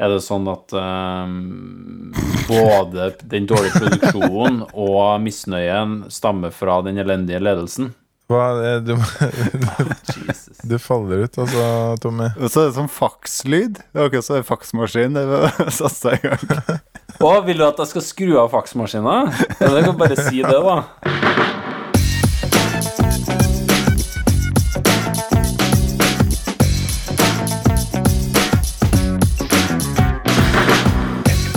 Er det sånn at um, både den dårlige produksjonen og misnøyen stammer fra den elendige ledelsen? Hva, eh, du, du faller ut, altså, Tommy. Og så er det sånn fakslyd. Det er akkurat som en faksmaskin. Det var satt seg i gang. Å, vil du at jeg skal skru av faksmaskina? Ja, det kan bare si det, da.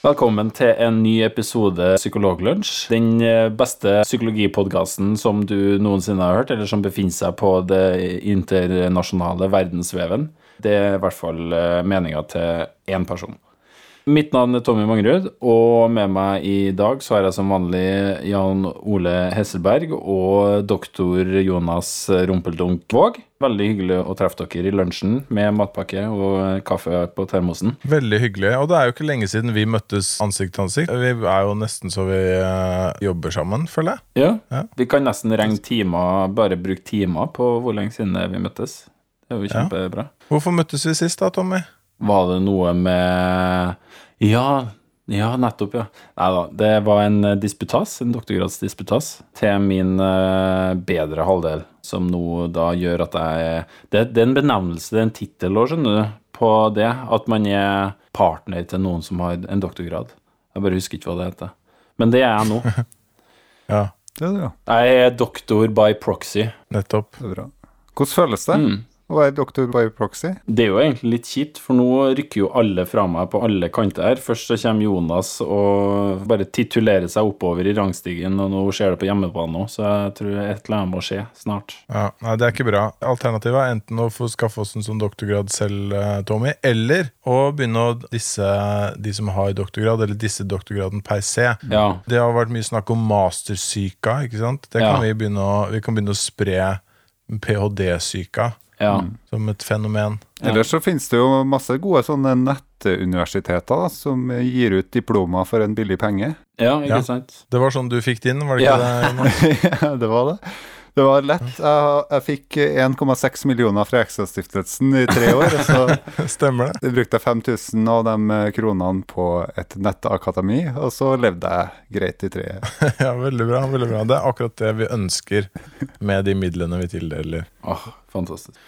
Velkommen til en ny episode Psykologlunsj. Den eh, beste psykologipodkasten som du noensinne har hørt, eller som befinner seg på det internasjonale verdensveven. Det er i hvert fall meninga til én person. Mitt navn er Tommy Mangerud, og med meg i dag så har jeg som vanlig Jan Ole Hesselberg og doktor Jonas Rumpeldunk Våg. Veldig hyggelig å treffe dere i lunsjen med matpakke og kaffe på termosen. Veldig hyggelig. Og det er jo ikke lenge siden vi møttes ansikt til ansikt. Vi er jo nesten så vi eh, jobber sammen, føler jeg. Ja, Ja. Vi kan nesten regne timer, bare bruke timer på hvor lenge siden vi møttes. Det er jo Ja. kjempebra. Hvorfor møttes vi sist, da, Tommy? Var det noe med Ja, ja, nettopp, ja. Nei da. Det var en eh, disputas, en doktorgradsdisputas, til min eh, bedre halvdel, som nå da gjør at jeg Det, det er en benevnelse, det er en tittel òg, skjønner du, på det. At man er partner til noen som har en doktorgrad. Jeg bare husker ikke hva det heter. Men det er jeg nå. Ja, Det er det, ja. Jeg er doktor by proxy. nettopp. Det er bra. Hvordan føles det Mm. Å være doktor by proxy? Det er jo egentlig litt kjipt, for nå rykker jo alle fra meg på alle kanter. her. Først så kommer Jonas og bare titulerer seg oppover i rangstigen, og nå skjer det på hjemmebane òg, så jeg tror et eller annet må skje snart. Ja, nei, Det er ikke bra. Alternativet er enten å få skaffe oss en sånn doktorgrad selv, eh, Tommy, eller å begynne å disse de som har doktorgrad, eller disse doktorgraden per se. Ja. Det har vært mye snakk om mastersyka, ikke sant? Det Ja. vi, begynne å, vi kan begynne å spre ph.d.-syka ja. som et fenomen. Ja. Ellers så finnes det jo masse gode sånne nettuniversiteter da, som gir ut diplomer for en billig penge. Ja, ikke Ja. sant? Det var sånn du fikk det inn, var det Ja. ikke det? Ja, det var det. Det var lett. Jeg, jeg fikk 1,6 millioner fra Extra-stiftelsen i tre år. så Stemmer det? brukte jeg 5000 av de kronene på et nettakademi, og så levde jeg greit i tre Ja, veldig bra. veldig bra Det er akkurat det vi ønsker med de midlene vi tildeler. Åh, fantastisk.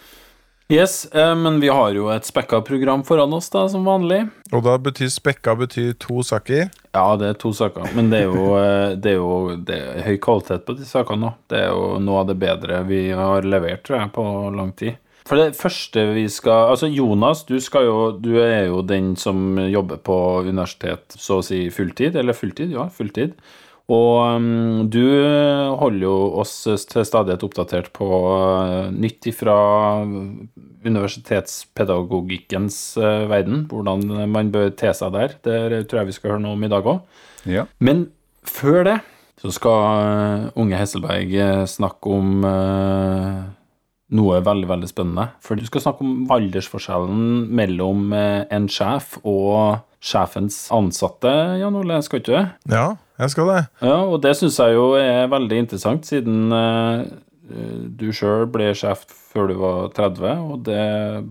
Yes, eh, men vi har jo et spekka program foran oss, da, som vanlig. Og da betyr spekka betyr to saker. Ja, det er to saker, men det er jo, eh, det er jo det er høy kvalitet på de sakene nå. Det er jo noe av det bedre vi har levert, tror jeg, på lang tid. For det første vi skal Altså, Jonas, du, skal jo, du er jo den som jobber på universitet så å si fulltid. Eller fulltid, ja, fulltid. Og mm, du holder jo oss til stadighet oppdatert på eh, nytt fra universitetspedagogikkens eh, verden. Hvordan man bør te seg der. Det tror jeg vi skal høre noe om i dag òg. Ja. Men før det så skal eh, unge Hesselberg snakke om noe veldig, veldig spennende. For du skal snakke om aldersforskjellen mellom en sjef og sjefens ansatte, Jan Ole, skal ikke du? Ja, jeg skal det. Ja, og det syns jeg jo er veldig interessant, siden uh, du sjøl ble sjef før du var 30, og det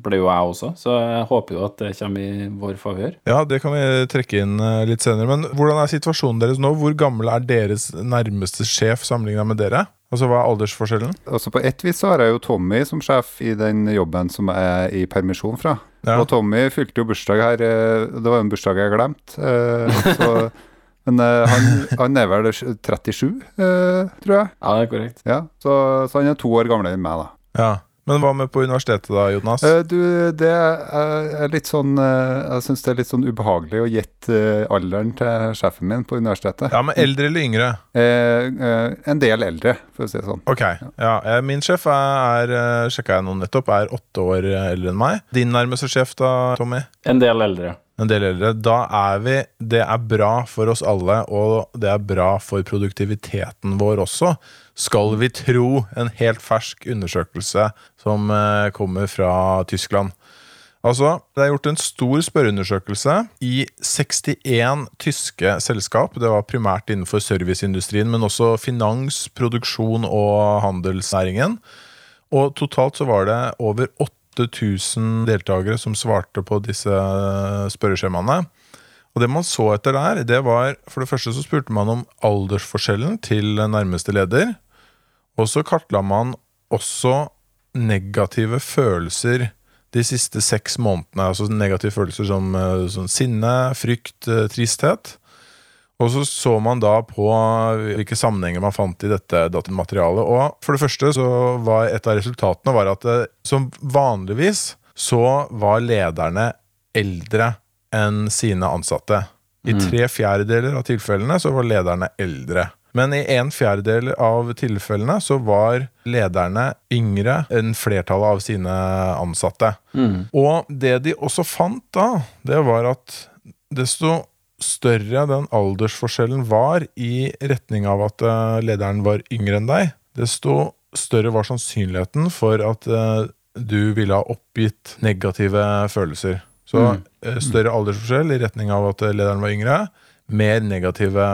ble jo jeg også, så jeg håper jo at det kommer i vår favør. Ja, det kan vi trekke inn eh, litt senere. Men hvordan er situasjonen deres nå? Hvor gammel er deres nærmeste sjef sammenligna med dere? Altså, Hva er aldersforskjellen? Altså På ett vis så har jeg jo Tommy som sjef i den jobben som jeg er i permisjon fra. Ja. Og Tommy fylte jo bursdag her, eh, det var jo en bursdag jeg glemte. eh, så, men uh, han, han er vel 37, uh, tror jeg. Ja, det er korrekt. Ja, så, så han er to år gamlere enn meg, da. Ja. Men hva med på universitetet, da, Jonas? Uh, du, det er litt sånn eh, Jeg syns det er litt sånn ubehagelig å gjette eh, alderen til sjefen min på universitetet. Ja, men Eldre eller yngre? Eh, eh, en del eldre, for å si det sånn. Ok. ja, eh, Min sjef er, er sjekka jeg nå nettopp, er åtte år eh, eldre enn meg. Din nærmeste sjef, da, Tommy? En del eldre. En del eldre, da er vi Det er bra for oss alle, og det er bra for produktiviteten vår også, skal vi tro en helt fersk undersøkelse som eh, kommer fra Tyskland. Altså, Det er gjort en stor spørreundersøkelse i 61 tyske selskap. Det var primært innenfor serviceindustrien, men også finans, produksjon og handelsnæringen. Og totalt så var det over 8000 deltakere som svarte på disse spørreskjemaene. Og det man så etter der, det var For det første så spurte man om aldersforskjellen til nærmeste leder. Og så kartla man også negative følelser de siste seks månedene. Altså negative følelser som, eh, som sinne, frykt, eh, tristhet. Og så så man da på hvilke sammenhenger man fant i dette datamaterialet. Og for det første så var et av resultatene var at det, som vanligvis så var lederne eldre enn sine ansatte. I tre fjerdedeler av tilfellene så var lederne eldre. Men i en fjerdedel av tilfellene så var lederne yngre enn flertallet av sine ansatte. Og det de også fant da, det var at desto større den aldersforskjellen var i retning av at eh, lederen var yngre enn deg, desto større var sannsynligheten for at eh, du ville ha oppgitt negative følelser. Så mm. større aldersforskjell i retning av at eh, lederen var yngre, mer negative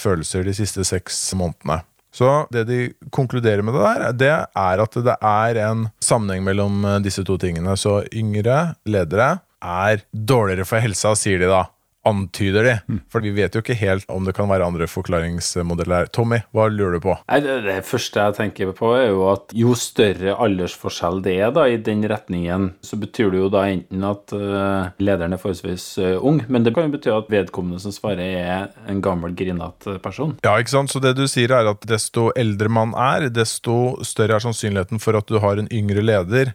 følelser de siste seks månedene. Så det de konkluderer med det der, det er at det er en sammenheng mellom eh, disse to tingene. Så yngre ledere er dårligere for helsa, sier de da. Antyder de. For vi vet jo ikke helt om det kan være andre forklaringsmodeller. Tommy, hva lurer du på? Nei, det, det første jeg tenker på, er jo at jo større aldersforskjell det er da i den retningen, så betyr det jo da enten at uh, lederen er forholdsvis uh, ung, men det kan jo bety at vedkommende som svarer, er en gammel, grinete person. Ja, ikke sant? Så det du sier er at desto eldre man er, desto større er sannsynligheten for at du har en yngre leder.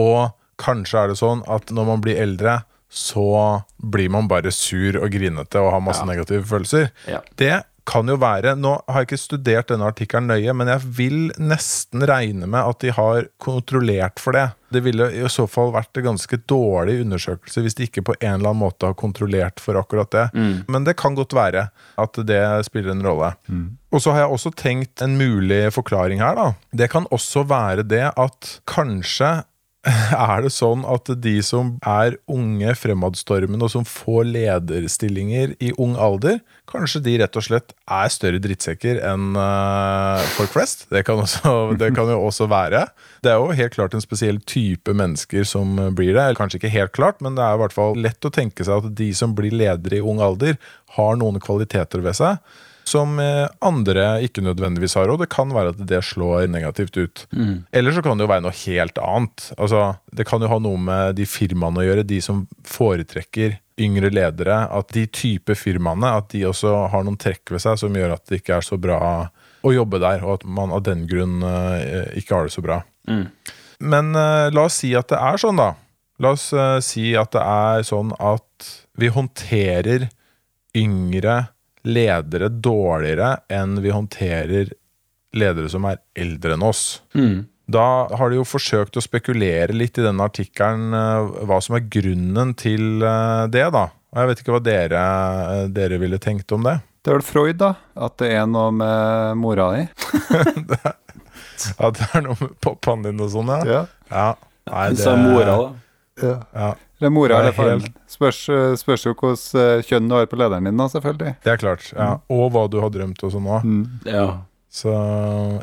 Og kanskje er det sånn at når man blir eldre, så blir man bare sur og grinete og har masse Ja. negative følelser. Ja. Det kan jo være Nå har jeg ikke studert denne artikkelen nøye, men jeg vil nesten regne med at de har kontrollert for det. Det ville i så fall vært en ganske dårlig undersøkelse hvis de ikke på en eller annen måte har kontrollert for akkurat det. Men det kan godt være at det spiller en rolle. Og så har jeg også tenkt en mulig forklaring her, da. Det kan også være det at kanskje er det sånn at de som er unge, fremadstormende og som får lederstillinger i ung alder, kanskje de rett og slett er større drittsekker enn eh, folk flest? Det kan, også, det kan jo også være. Det er jo helt klart en spesiell type mennesker som blir det. Kanskje ikke helt klart, men det er i hvert fall lett å tenke seg at de som blir ledere i ung alder, har noen kvaliteter ved seg som eh, andre ikke nødvendigvis har, og det kan være at det slår negativt ut. Eller så kan det jo være noe helt annet. Altså, det kan jo ha noe med de firmaene å gjøre, de som foretrekker yngre ledere, at de type firmaene at de også har noen trekk ved seg som gjør at det ikke er så bra å jobbe der, og at man av den grunn eh, ikke har det så bra. Men eh, la oss si at det er sånn, da. La oss si at det er sånn at vi håndterer yngre ledere dårligere enn vi håndterer ledere som er eldre enn oss. Da har de jo forsøkt å spekulere litt i denne artikkelen eh, hva som er grunnen til eh, det, da. Og jeg vet ikke hva dere, eh, dere ville tenkt om det. Det er vel Freud, da? At det er noe med mora di? At det er noe med pappaen din og sånn, ja? Ja. ja. Nei, det, Så mora, da. ja. Ja, Eller mora, Det er eller faren. helt- Spørs, spørs jo hvilket eh, kjønn du har på lederen din, da, selvfølgelig. det er klart. Ja. Og hva du har drømt og sånn òg. Mm. Ja. Så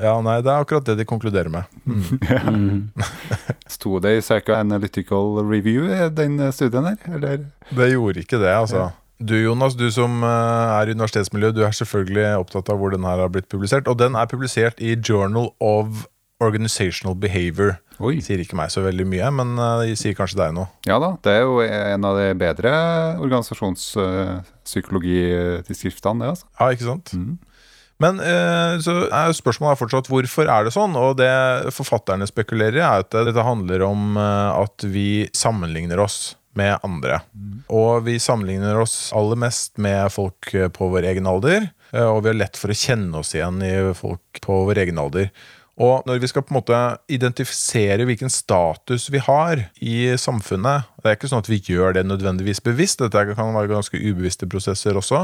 ja, nei, det er akkurat det de konkluderer med. Mm. Sto det i Psychoanalytical Review, i den eh, studien her? Eller? Det gjorde ikke det, altså. Du Jonas, du som eh, er i universitetsmiljøet, du er selvfølgelig opptatt av hvor den her har blitt publisert. Og den er publisert i Journal of Organizational Behavior. Oi. Sier ikke meg så veldig mye, men eh, de sier kanskje deg noe. Ja da, det er jo en av de bedre organisasjonspsykologistiftene, det, altså. Ja, ikke sant? Men eh, så er spørsmålet fortsatt hvorfor er det sånn? Og det forfatterne spekulerer i, er at dette handler om eh, at vi sammenligner oss med andre. Og vi sammenligner oss aller mest med folk på vår egen alder. Og vi har lett for å kjenne oss igjen i folk på vår egen alder. Og når vi skal på en måte identifisere hvilken status vi har i samfunnet Det er ikke sånn at vi gjør det nødvendigvis bevisst, dette kan være ganske ubevisste prosesser også.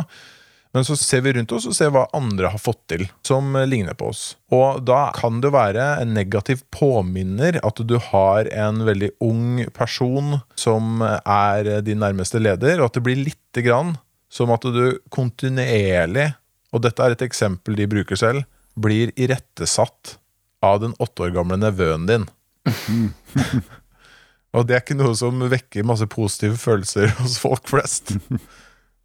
Men så ser vi rundt oss og ser hva andre har fått til som ligner på oss. Og da kan det være en negativ påminner at du har en veldig ung person som er din nærmeste leder, og at det blir lite grann som at du kontinuerlig, og dette er et eksempel de bruker selv, blir irettesatt av den åtte år gamle nevøen din. og det er ikke noe som vekker masse positive følelser hos folk flest.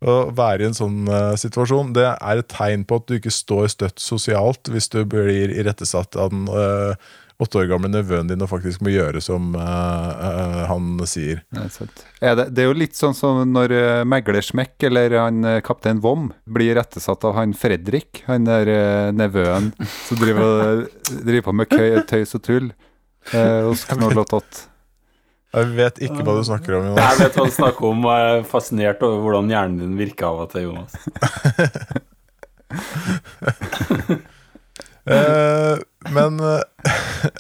Å være i en sånn uh, situasjon, det er et tegn på at du ikke står støtt sosialt hvis du blir irettesatt av den eh, åtte år gamle nevøen din og faktisk må gjøre som uh, uh, han sier. Det er. Er det, det er jo litt sånn som når uh, megler eller han kaptein Vom blir rettesatt av han Fredrik, han der nevøen som driver, driver på med køy, tøys og tull eh, hos Knoll og Tott. Jeg vet ikke hva du snakker om. Jonas. Jeg vet hva du snakker om, og jeg er fascinert over hvordan hjernen din virker av og til, Jonas. Eh, men, eh,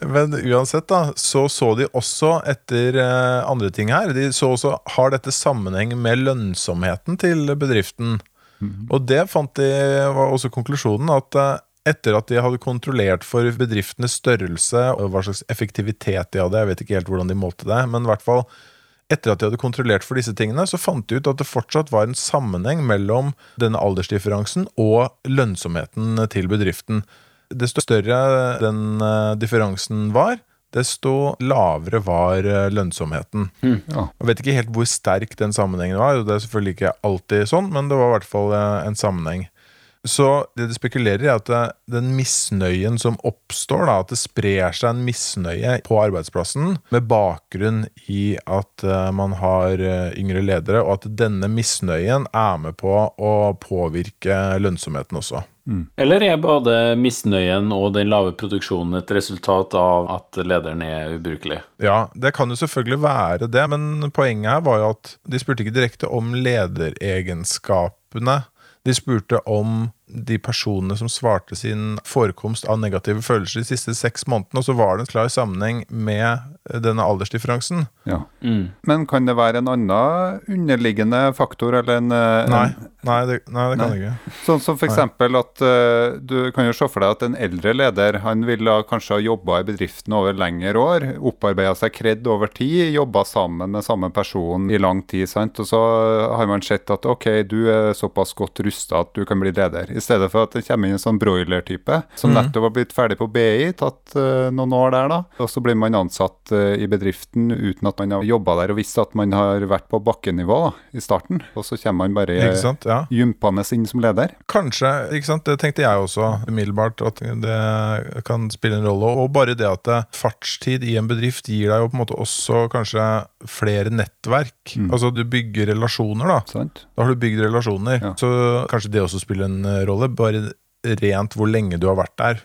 men uansett, da, så så de også etter eh, andre ting her. De så også har dette sammenheng med lønnsomheten til bedriften. Og det fant de var også konklusjonen, at eh, etter at de hadde kontrollert for bedriftenes størrelse og hva slags effektivitet de hadde, jeg vet ikke helt hvordan de målte det, men i hvert fall etter at de hadde kontrollert for disse tingene, så fant de ut at det fortsatt var en sammenheng mellom denne aldersdifferansen og lønnsomheten til bedriften. Desto større den eh, differansen var, desto lavere var eh, lønnsomheten. Ja. Jeg vet ikke helt hvor sterk den sammenhengen var, og det er selvfølgelig ikke alltid sånn, men det var i hvert fall eh, en sammenheng. Så det de spekulerer er at den misnøyen som oppstår, da, at det sprer seg en misnøye på arbeidsplassen med bakgrunn i at man har yngre ledere, og at denne misnøyen er med på å påvirke lønnsomheten også. Eller er både misnøyen og den lave produksjonen et resultat av at lederen er ubrukelig? Ja, det kan jo selvfølgelig være det, men poenget her var jo at de spurte ikke direkte om lederegenskapene. De spurte om de personene som svarte sin forekomst av negative følelser de siste seks månedene, og så var det en klar sammenheng med denne aldersdifferansen. Ja. Mm. Men kan det være en annen underliggende faktor, eller en, eh, en Nei, nei, det, nei, det kan Nei. det ikke. Sånn som f.eks. at uh, du kan jo se for deg at en eldre leder han ville kanskje ha jobba i bedriften over lengre år, opparbeida seg kred over tid, jobba sammen med samme person i lang tid. sant? Og så har man sett at ok, du er såpass godt rusta at du kan bli leder. I stedet for at det kommer inn en sånn broiler-type som Mhm. nettopp har blitt ferdig på BI, tatt uh, noen år der, da. Og så blir man ansatt uh, i bedriften uten at man har jobba der og visst at man har vært på bakkenivå da, i starten. Og så kommer man bare sant? Ja. gympende inn som leder. Kanskje, ikke sant? det tenkte jeg også umiddelbart, at det kan spille en rolle. Og bare det at fartstid i en bedrift gir deg jo på en måte også kanskje flere nettverk. Altså du bygger relasjoner, da. sant? Da har du bygd relasjoner. Ja. Så kanskje det også spiller en eh, rolle. Bare rent hvor lenge du har vært der.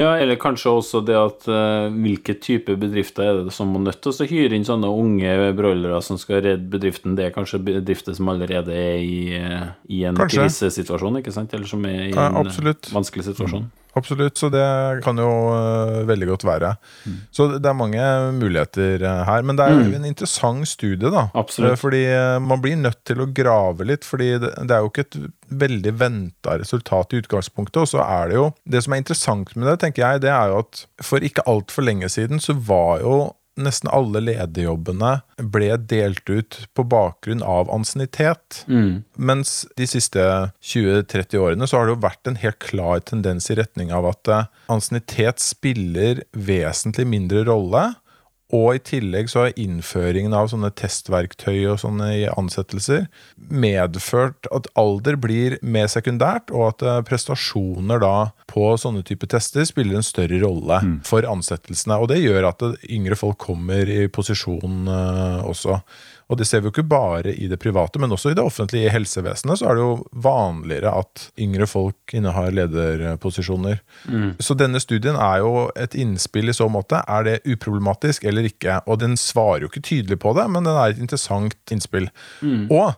Ja, eller kanskje også det at uh, hvilke type bedrifter er det som må nødt til å hyre inn sånne unge broilere som skal redde bedriften. Det er kanskje bedrifter som allerede er i, eh, i en Kanskje. krisesituasjon, ikke sant? Eller som er i Ja, en eh, vanskelig situasjon. Absolutt, så det kan jo uh, veldig godt være. Så det er mange muligheter uh, her. Men det er jo Mm. en interessant studie, da. Absolutt. Eh, Fordi uh, man blir nødt til å grave litt, fordi det, det er jo ikke et veldig venta resultat i utgangspunktet. Og så er det jo Det som er interessant med det, tenker jeg, det er jo at for ikke altfor lenge siden så var jo nesten alle lederjobbene ble delt ut på bakgrunn av ansiennitet. Mm. Mens de siste 20-30 årene så har det jo vært en helt klar tendens i retning av at eh, ansiennitet spiller vesentlig mindre rolle. Og i tillegg så har innføringen av sånne testverktøy og sånne i ansettelser medført at alder blir mer sekundært, og at eh, prestasjoner da på sånne type tester spiller en større rolle for ansettelsene. Og det gjør at yngre folk kommer i posisjon eh, også. Og det ser vi jo ikke bare i det private, men også i det offentlige i helsevesenet så er det jo vanligere at yngre folk innehar lederposisjoner. Så denne studien er jo et innspill i så måte. Er det uproblematisk eller ikke? Og den svarer jo ikke tydelig på det, men den er et interessant innspill. Og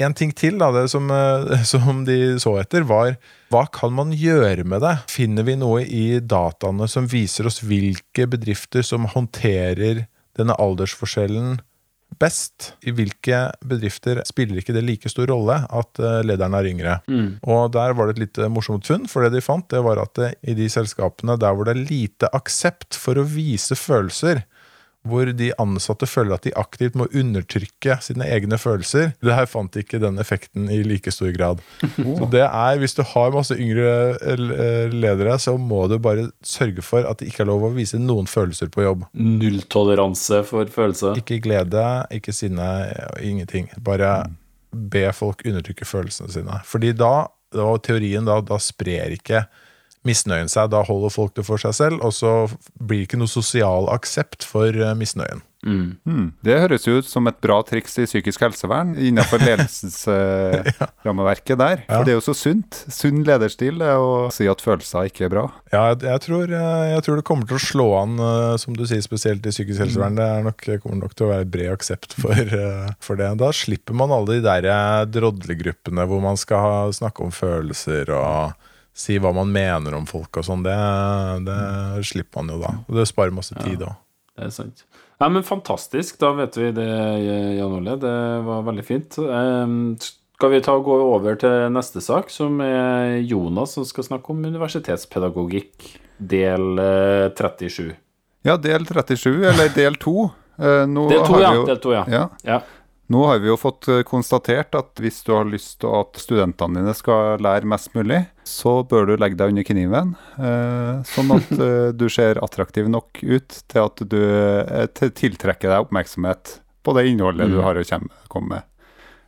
en ting til da, det som, eh, som de så etter, var hva kan man gjøre med det? Finner vi noe i dataene som viser oss hvilke bedrifter som håndterer denne aldersforskjellen best? I hvilke bedrifter spiller ikke det like stor rolle at eh, lederen er yngre? Og der var det et litt eh, morsomt funn, for det de fant, det var at det, i de selskapene der hvor det er lite aksept for å vise følelser, hvor de ansatte føler at de aktivt må undertrykke sine egne følelser. Det her fant ikke den effekten i like stor grad. Så det er, Hvis du har masse yngre eh, ledere, så må du bare sørge for at det ikke er lov å vise noen følelser på jobb. Nulltoleranse for følelser. Ikke glede, ikke sinne, ingenting. Bare be folk undertrykke følelsene sine. Fordi da, og teorien da, da sprer ikke misnøyen seg. Da holder folk det for seg selv, og så blir det ikke noe sosial aksept for misnøyen. misnøyen. Hmm. Det høres jo ut som et bra triks i psykisk helsevern innenfor ledelsesrammeverket der. For det er jo så sunt. Sunn lederstil er å si at følelser ikke er bra. Ja, jeg, jeg, tror, eh, jeg tror det kommer til å slå an, eh, som du sier, spesielt i psykisk helsevern. Det er nok, kommer nok til å være bred aksept for, eh, for det. Da slipper man alle de der eh, drodlegruppene hvor man skal ha, snakke om følelser og si hva man mener om folk og sånn. Det, det slipper man jo da. Og det sparer masse tid òg. Det er sant. Nei, men fantastisk. Da vet vi det, Jan Ole. Det var veldig fint. Ehm, Skal vi ta og gå over til neste sak, som er Jonas som skal snakke om universitetspedagogikk, del eh, 37. Ja, del 37, eller del 2. Eh, nå Del 2, har vi ja. jo- Del 2, ja. ja. Ja. Nå har vi jo fått eh, konstatert at hvis du har lyst til at studentene dine skal lære mest mulig, så bør du legge deg under kniven, eh, sånn at eh, du ser attraktiv nok ut til at du tiltrekker deg oppmerksomhet på det innholdet du har å komme med.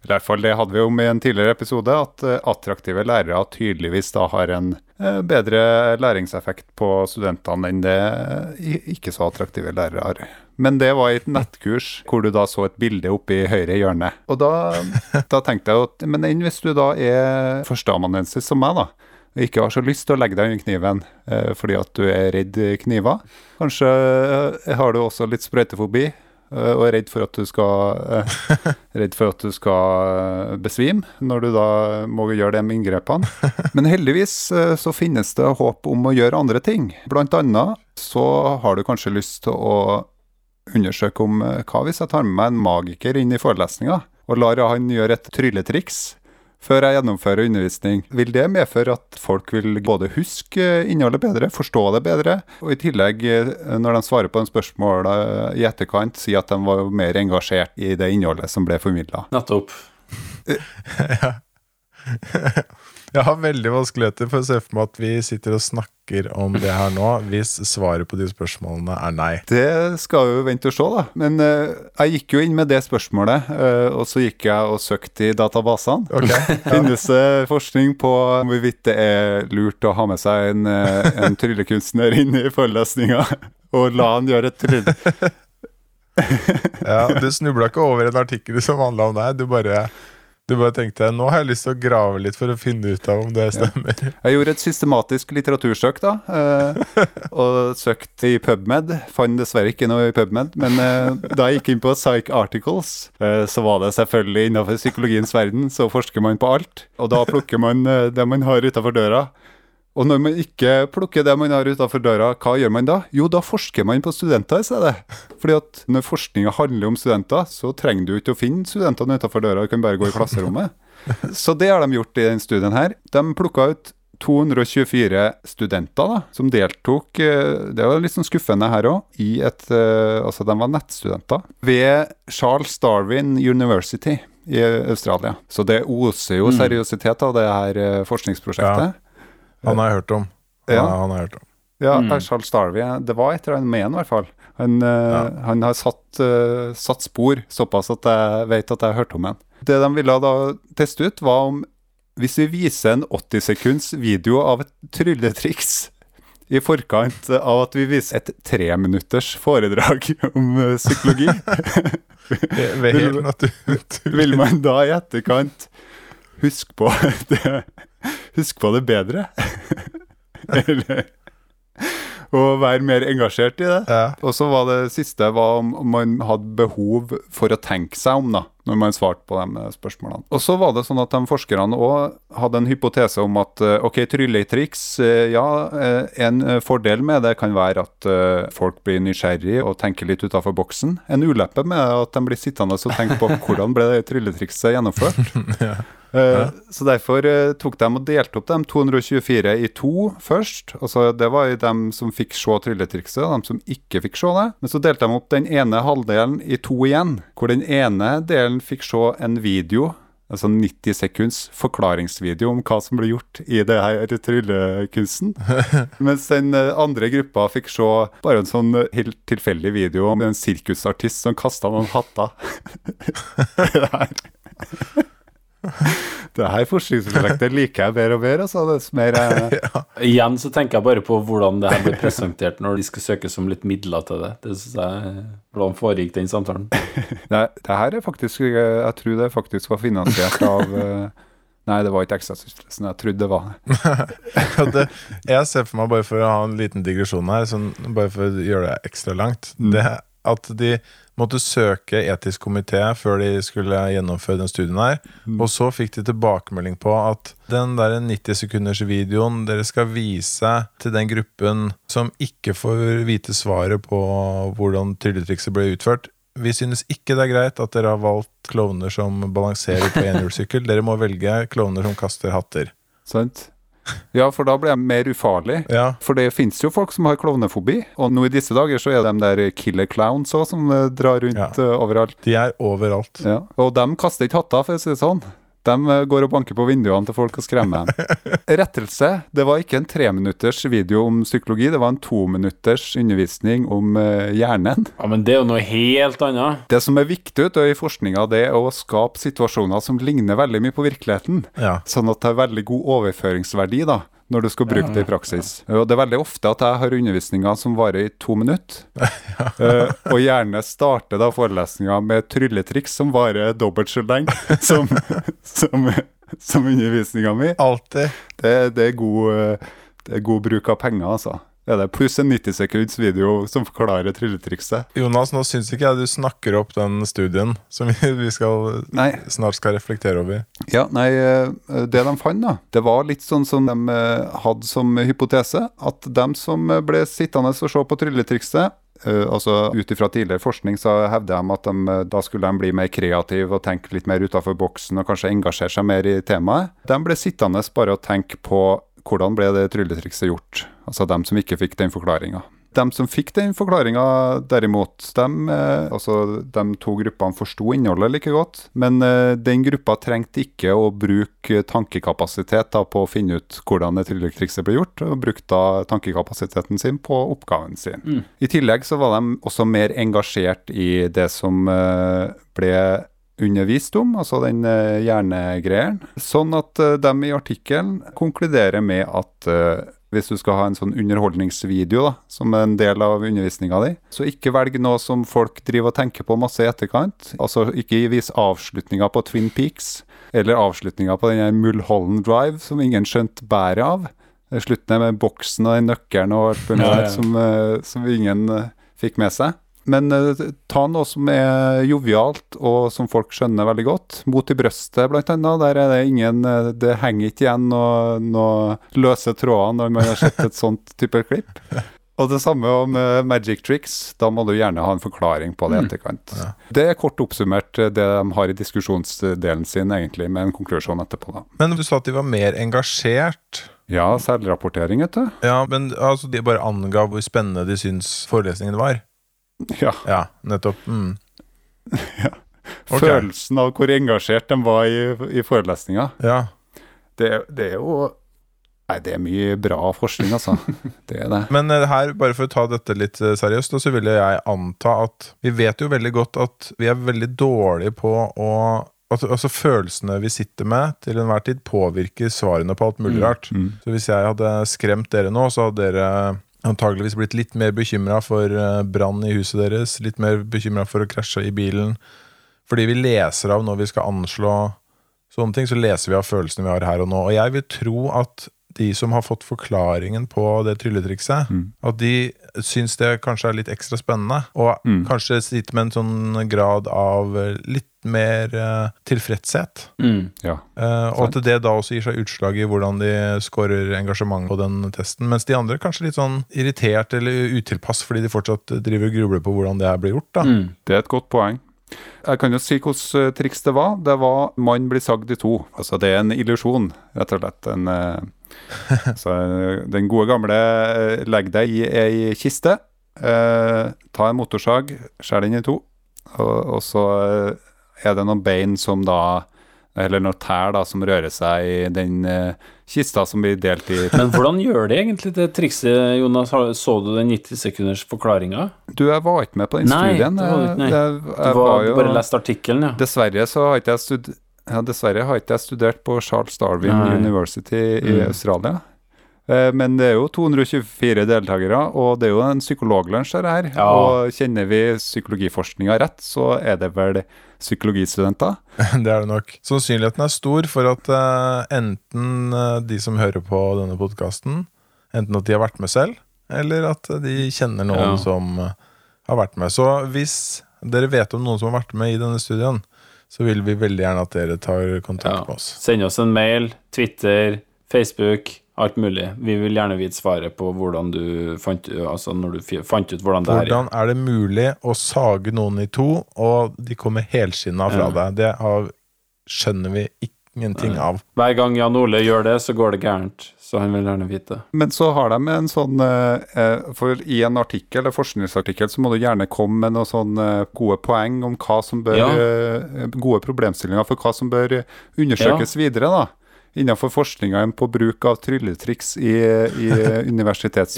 I hvert fall det hadde vi om i en tidligere episode, at eh, attraktive lærere tydeligvis da har en eh, bedre læringseffekt på studentene enn det eh, ikke så attraktive lærere har. Men det var i et nettkurs hvor du da så et bilde oppe i høyre hjørne. Og da, da tenkte jeg at men enn hvis du da er førsteamanuensis som meg, da. Og ikke har så lyst til å legge deg under kniven fordi at du er redd kniver. Kanskje har du også litt sprøytefobi og er redd for at du skal eh, Redd for at du skal eh, besvime når du da må gjøre de inngrepene. Men heldigvis eh, så finnes det håp om å gjøre andre ting. Blant annet så har du kanskje lyst til å undersøke om eh, hva hvis jeg tar med meg en magiker inn i forelesninga og lar han gjøre et trylletriks før jeg gjennomfører undervisning. Vil det medføre at folk vil både huske innholdet bedre, forstå det bedre, og i tillegg, eh, når de svarer på en spørsmål eh, i etterkant, si at de var mer engasjert i det innholdet som ble formidla? Nettopp. Jeg har veldig vanskeligheter for å se for meg at vi sitter og snakker om det her nå, hvis svaret på de spørsmålene er nei. Det skal vi jo vente og se, da. Men uh, jeg gikk jo inn med det spørsmålet, uh, og så gikk jeg og søkte i databasene. Ok, Finnes det forskning på hvorvidt det er lurt å ha med seg en, eh, en tryllekunstner inn i forelesninga og la han gjøre et tryll? ja, Du snubla ikke over en artikkel som handla om deg. Du bare, du bare tenkte nå har jeg lyst til å grave litt for å finne ut av om det stemmer. Jeg gjorde et systematisk litteratursøk, da, eh, og søkte i PubMed. Fant dessverre ikke noe i PubMed, men eh, da jeg gikk inn på Psych Articles, eh, så var det selvfølgelig innenfor psykologiens verden, så forsker man på alt. Og da plukker man det man har utafor døra. Og når man ikke plukker det man har utafor døra, hva gjør man da? Jo, da forsker man på studenter i stedet. Fordi at når forskninga handler om studenter, så trenger du ikke å finne studentene utafor døra, du kan bare gå i klasserommet. Så det har de gjort i denne studien her. De plukka ut 224 studenter da, som deltok, eh, det var litt sånn skuffende her òg, i et eh, Altså, de var nettstudenter ved Charles Darwin University i Australia. Så det oser jo seriøsitet av det her forskningsprosjektet. forskningsprosjektet. Han har jeg hørt om. Ja. Ja, han har jeg hørt om. Ja, Mm. Charles Darwin. Det var et eller annet med han, i hvert fall. Han, ja. han har satt, uh, satt spor såpass at jeg vet at jeg har hørt om han. Det de ville da teste ut, var om hvis vi viser en 80 sekunds video av et trylletriks i forkant av at vi viser et treminutters foredrag om eh, psykologi, vil man da i etterkant huske på det, huske på det bedre? Eller og være mer engasjert i det? Ja. Og så var det siste var om om man hadde behov for å tenke seg om, da. når man svarte på de spørsmålene. Og så var det sånn at de forskerne òg hadde en hypotese om at eh, ok, trylletriks, eh, ja, eh, en fordel med det kan være at folk blir nysgjerrig og tenker litt utafor boksen. En uleppe med at de blir sittende og tenke på hvordan ble det trylletrikset gjennomført. ja. Uh, så derfor uh, tok de og delte opp de 224 i to først. Altså, det var dem som fikk se trylletrikset, de som ikke fikk se det. Men så delte de opp den ene halvdelen i to igjen, hvor den ene delen fikk se en video altså 90 sekunds forklaringsvideo om hva som ble gjort i det her tryllekunsten. Mens den uh, andre gruppa fikk se bare en sånn helt tilfeldig video om en sirkusartist som kasta noen hatter. det her. Det her forskningsprosjektet liker jeg bedre og bedre. Altså, det mer, eh... ja. Igjen så tenker jeg bare på hvordan det her ble presentert når de skal søkes om litt midler til det. det synes jeg, Hvordan foregikk den samtalen? Nei, det, her er faktisk Jeg tror det faktisk var finansiert av eh, Nei, det var ikke Ekstrastiftelsen. Jeg trodde det var det. jeg ser for meg, bare for å ha en liten digresjon her, sånn, bare for å gjøre det ekstra langt mm. Det at de måtte søke etisk komité før de skulle gjennomføre den studien her. Mm. Og så fikk de tilbakemelding på at den der 90 sekunders videoen dere skal vise til den gruppen som ikke får vite svaret på hvordan trylletrikset ble utført, vi synes ikke det er greit at dere har valgt klovner som balanserer på enhjulssykkel. Dere må velge klovner som kaster hatter. Sant. Ja, for da blir jeg mer ufarlig. Ja. For det fins jo folk som har klovnefobi. Og nå i disse dager så er det de der killer clowns òg som eh, drar rundt ja. uh, overalt. De er overalt. Ja. Og de kaster ikke hatter, for å si det sånn. De eh, går og banker på vinduene til folk og skremmer dem. Rettelse. Det var ikke en treminutters video om psykologi, det var en tominutters undervisning om uh, hjernen. Ja, Men det er jo noe helt annet. Det som er viktig ut, i forskninga, det er å skape situasjoner som ligner veldig mye på virkeligheten. Ja. Sånn at det har veldig god overføringsverdi. da når du skal bruke det i praksis. Og Det er veldig ofte at jeg har undervisninger som varer i to minutter. uh, og gjerne starter da forelesninga med trylletriks som varer dobbelt så lenge som, som, som undervisninga mi. Alltid. Det, det, er god, eh, det er god bruk av penger, altså er det pluss en 90 sekunds video som forklarer trylletrikset. Jonas, nå syns ikke jeg du snakker opp den studien som vi skal, snart skal reflektere over. Ja, nei, eh, det de fant, da, det var litt sånn som de eh, hadde som hypotese. At dem som ble sittende og se på trylletrikset, Uh, altså Ut ifra tidligere forskning så hevder de at de, da skulle de bli mer kreative og tenke litt mer utafor boksen og kanskje engasjere seg mer i temaet. De ble sittende bare og tenke på hvordan ble det trylletrikset gjort? Altså dem som ikke fikk den forklaringa. De som fikk den forklaringa, derimot, dem, eh, altså, de to gruppene forsto innholdet like godt. Men eh, den gruppa trengte ikke å bruke tankekapasitet da, på å finne ut hvordan det trylletrikset ble gjort, og brukte da tankekapasiteten sin på oppgaven sin. Mm. I tillegg så var de også mer engasjert i det som eh, ble undervist om, altså den uh, hjernegreieren. Sånn at uh, de i artikkelen konkluderer med at uh, hvis du skal ha en sånn underholdningsvideo da, som en del av undervisninga di, så ikke velg noe som folk driver og tenker på masse i etterkant. Altså ikke vis avslutninga på Twin Peaks, eller avslutninga på den Mulholland Drive som ingen skjønte bæret av. Slutten med boksen og den nøkkelen og alt mulig ja, ja. som, som, ingen fikk med seg. Men uh, ta noe som er jovialt, og som folk skjønner veldig godt. Mot i brøstet, blant annet. Der er det ingen uh, Det henger ikke igjen noen noe løse tråder når man har sett et sånt type klipp. Og det samme om uh, magic tricks. Da må du gjerne ha en forklaring på det i mm. etterkant. Ja. Det er kort oppsummert det de har i diskusjonsdelen sin, egentlig, med en konklusjon etterpå. da. Men du sa at de var mer engasjert? Ja, selvrapportering, vet du. Ja, men altså, De bare angav hvor spennende de syns forelesningen var? Ja. ja nettopp. Mm. ja. Okay. Følelsen av hvor engasjert de var i, i forelesninga. Ja. Det, det, er jo Nei, det er mye bra forskning, altså. Det er det. Men uh, her, bare for å ta dette litt uh, seriøst, så vil jeg anta at vi vet jo veldig godt at vi er veldig dårlige på å Altså, altså Følelsene vi sitter med til enhver tid, påvirker svarene på alt mulig mm. Mm. Så hvis jeg hadde skremt dere nå, så hadde dere antageligvis blitt litt mer bekymra for uh, brann i huset deres. Litt mer bekymra for å krasje i bilen. Fordi vi leser av når vi skal anslå sånne ting, så leser vi av følelsene vi har her og nå. Og jeg vil tro at de som har fått forklaringen på det trylletrikset, Mm. at de syns det kanskje er litt ekstra spennende, og Mm. kanskje sitter med en sånn grad av eh, litt mer uh, tilfredshet. Mm. Ja. Uh, og at det da også gir seg utslag i hvordan de scorer engasjement på den testen. Mens de andre kanskje litt sånn irritert eller utilpass fordi de fortsatt driver og grubler på hvordan det her blir gjort. da. Mm. Det er et godt poeng. Jeg kan jo si hvordan eh, triks det var. Det var mann blir sagd i to. Altså Det er en illusjon, rett og slett. En, så eh, den gode gamle eh, legg deg i ei kiste, eh, ta en motorsag, skjær den i to, og, og så eh, er det noen bein som da eller noen tær da, som rører seg i den eh, kista som blir delt i Men hvordan gjør de egentlig det trikset, Jonas? Så du den 90 sekunders forklaringa? Du, jeg var ikke med på den Nei, studien. du nei. Jeg- Du jeg var, var jo- bare lest artikkelen, ja. Dessverre så har ikke jeg stud ja, dessverre har ikke jeg studert på Charles Darwin Nei. University i Mm. Australia. Eh, Men det er jo 224 deltakere, og det er jo en psykologlunsj her. Ja. Og kjenner vi psykologiforskninga rett, så er det vel psykologistudenter. Det er det nok. Sannsynligheten er stor for at eh, enten eh, de som hører på denne podkasten, enten at de har vært med selv, eller at de kjenner noen Ja. som har vært med. Så hvis dere vet om noen som har vært med i denne studien, så vil vi veldig gjerne at dere tar kontakt Ja. med oss. Send oss en mail, Twitter, Facebook, alt mulig. Vi vil gjerne vite svaret på hvordan du fant, altså når du fant ut hvordan det er. Hvordan er det mulig å sage noen i to, og de kommer helskinna fra Ja. deg? Det har, skjønner vi ingenting av. Hver gang Jan Ole gjør det, så går det gærent. Så han vil gjerne vite. Men så har de en sånn eh, eh, For i en artikkel, en forskningsartikkel så må du gjerne komme med noen sånne gode poeng om hva som bør Ja. eh, Gode problemstillinger for hva som bør undersøkes undersøkes videre, da. Innenfor forskninga på bruk av trylletriks i, i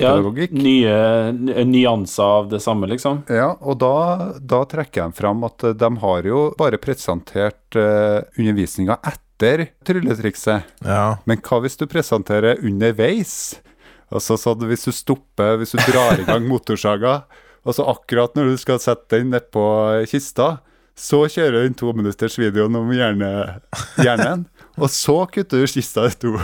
Ja, nye nyanser av det samme, liksom. Ja, og da, da trekker de frem at eh, de har jo bare presentert undervisninga etter trylletrikset. Ja. Men hva hvis du presenterer underveis? Altså sånn hvis du stopper, hvis du drar i gang motorsaga, og så akkurat når du skal sette den nedpå kista, så kjører du den tominuttersvideoen videoen om hjerne, hjernen, og så kutter du kista i to.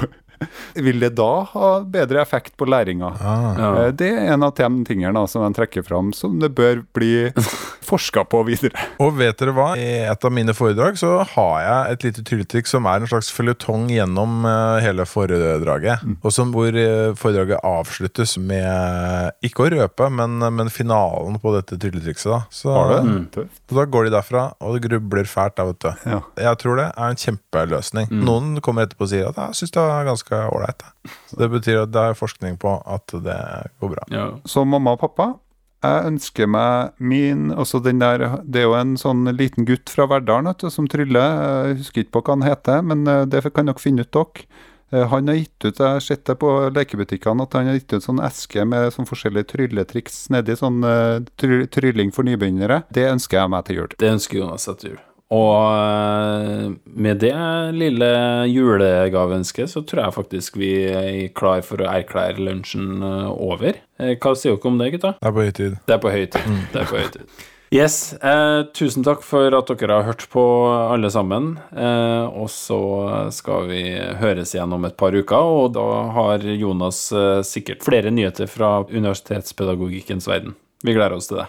Vil det da ha bedre effekt på læringa? Ah. Ja. Eh, Det er en av de tingene da, som de trekker fram som det bør bli forska på videre. Og vet dere hva? I et av mine foredrag så har jeg et lite trylletriks som er en slags føljetong gjennom eh, hele foredraget. Mm. Og som hvor eh, foredraget avsluttes med ikke å røpe, men, men finalen på dette trylletrikset. da Så Har du? Mm. Så da går de derfra, og det grubler fælt. da, vet du Ja. Jeg tror det er en kjempeløsning. Mm. Noen kommer etterpå og sier at jeg syns det var ganske ålreit. jeg». Så Det betyr at det er forskning på at det går bra. Ja. Så mamma og pappa, jeg ønsker meg min også den der, Det er jo en sånn liten gutt fra Verdalen som tryller. Jeg husker ikke på hva han heter, men eh, det kan dere finne ut, dere. Eh, Han har gitt ut, Jeg har sett det på lekebutikkene, at han har gitt ut sånn eske med sånn forskjellige trylletriks nedi. Sånn eh, try, trylling for nybegynnere. Det ønsker jeg meg til jul. Det ønsker Jonas seg til jul. Og eh, med det lille julegaveønsket, så tror jeg faktisk vi er klar for å erklære lunsjen eh, over. Eh, Hva sier dere om det, gutta? Det er på høy tid. Det er på høy tid. Det er på høy tid. Yes, eh, tusen takk for at dere har hørt på alle sammen. Eh, og så skal vi høres igjen om et par uker, og da har Jonas eh, sikkert flere nyheter fra universitetspedagogikkens verden. Vi gleder oss til det.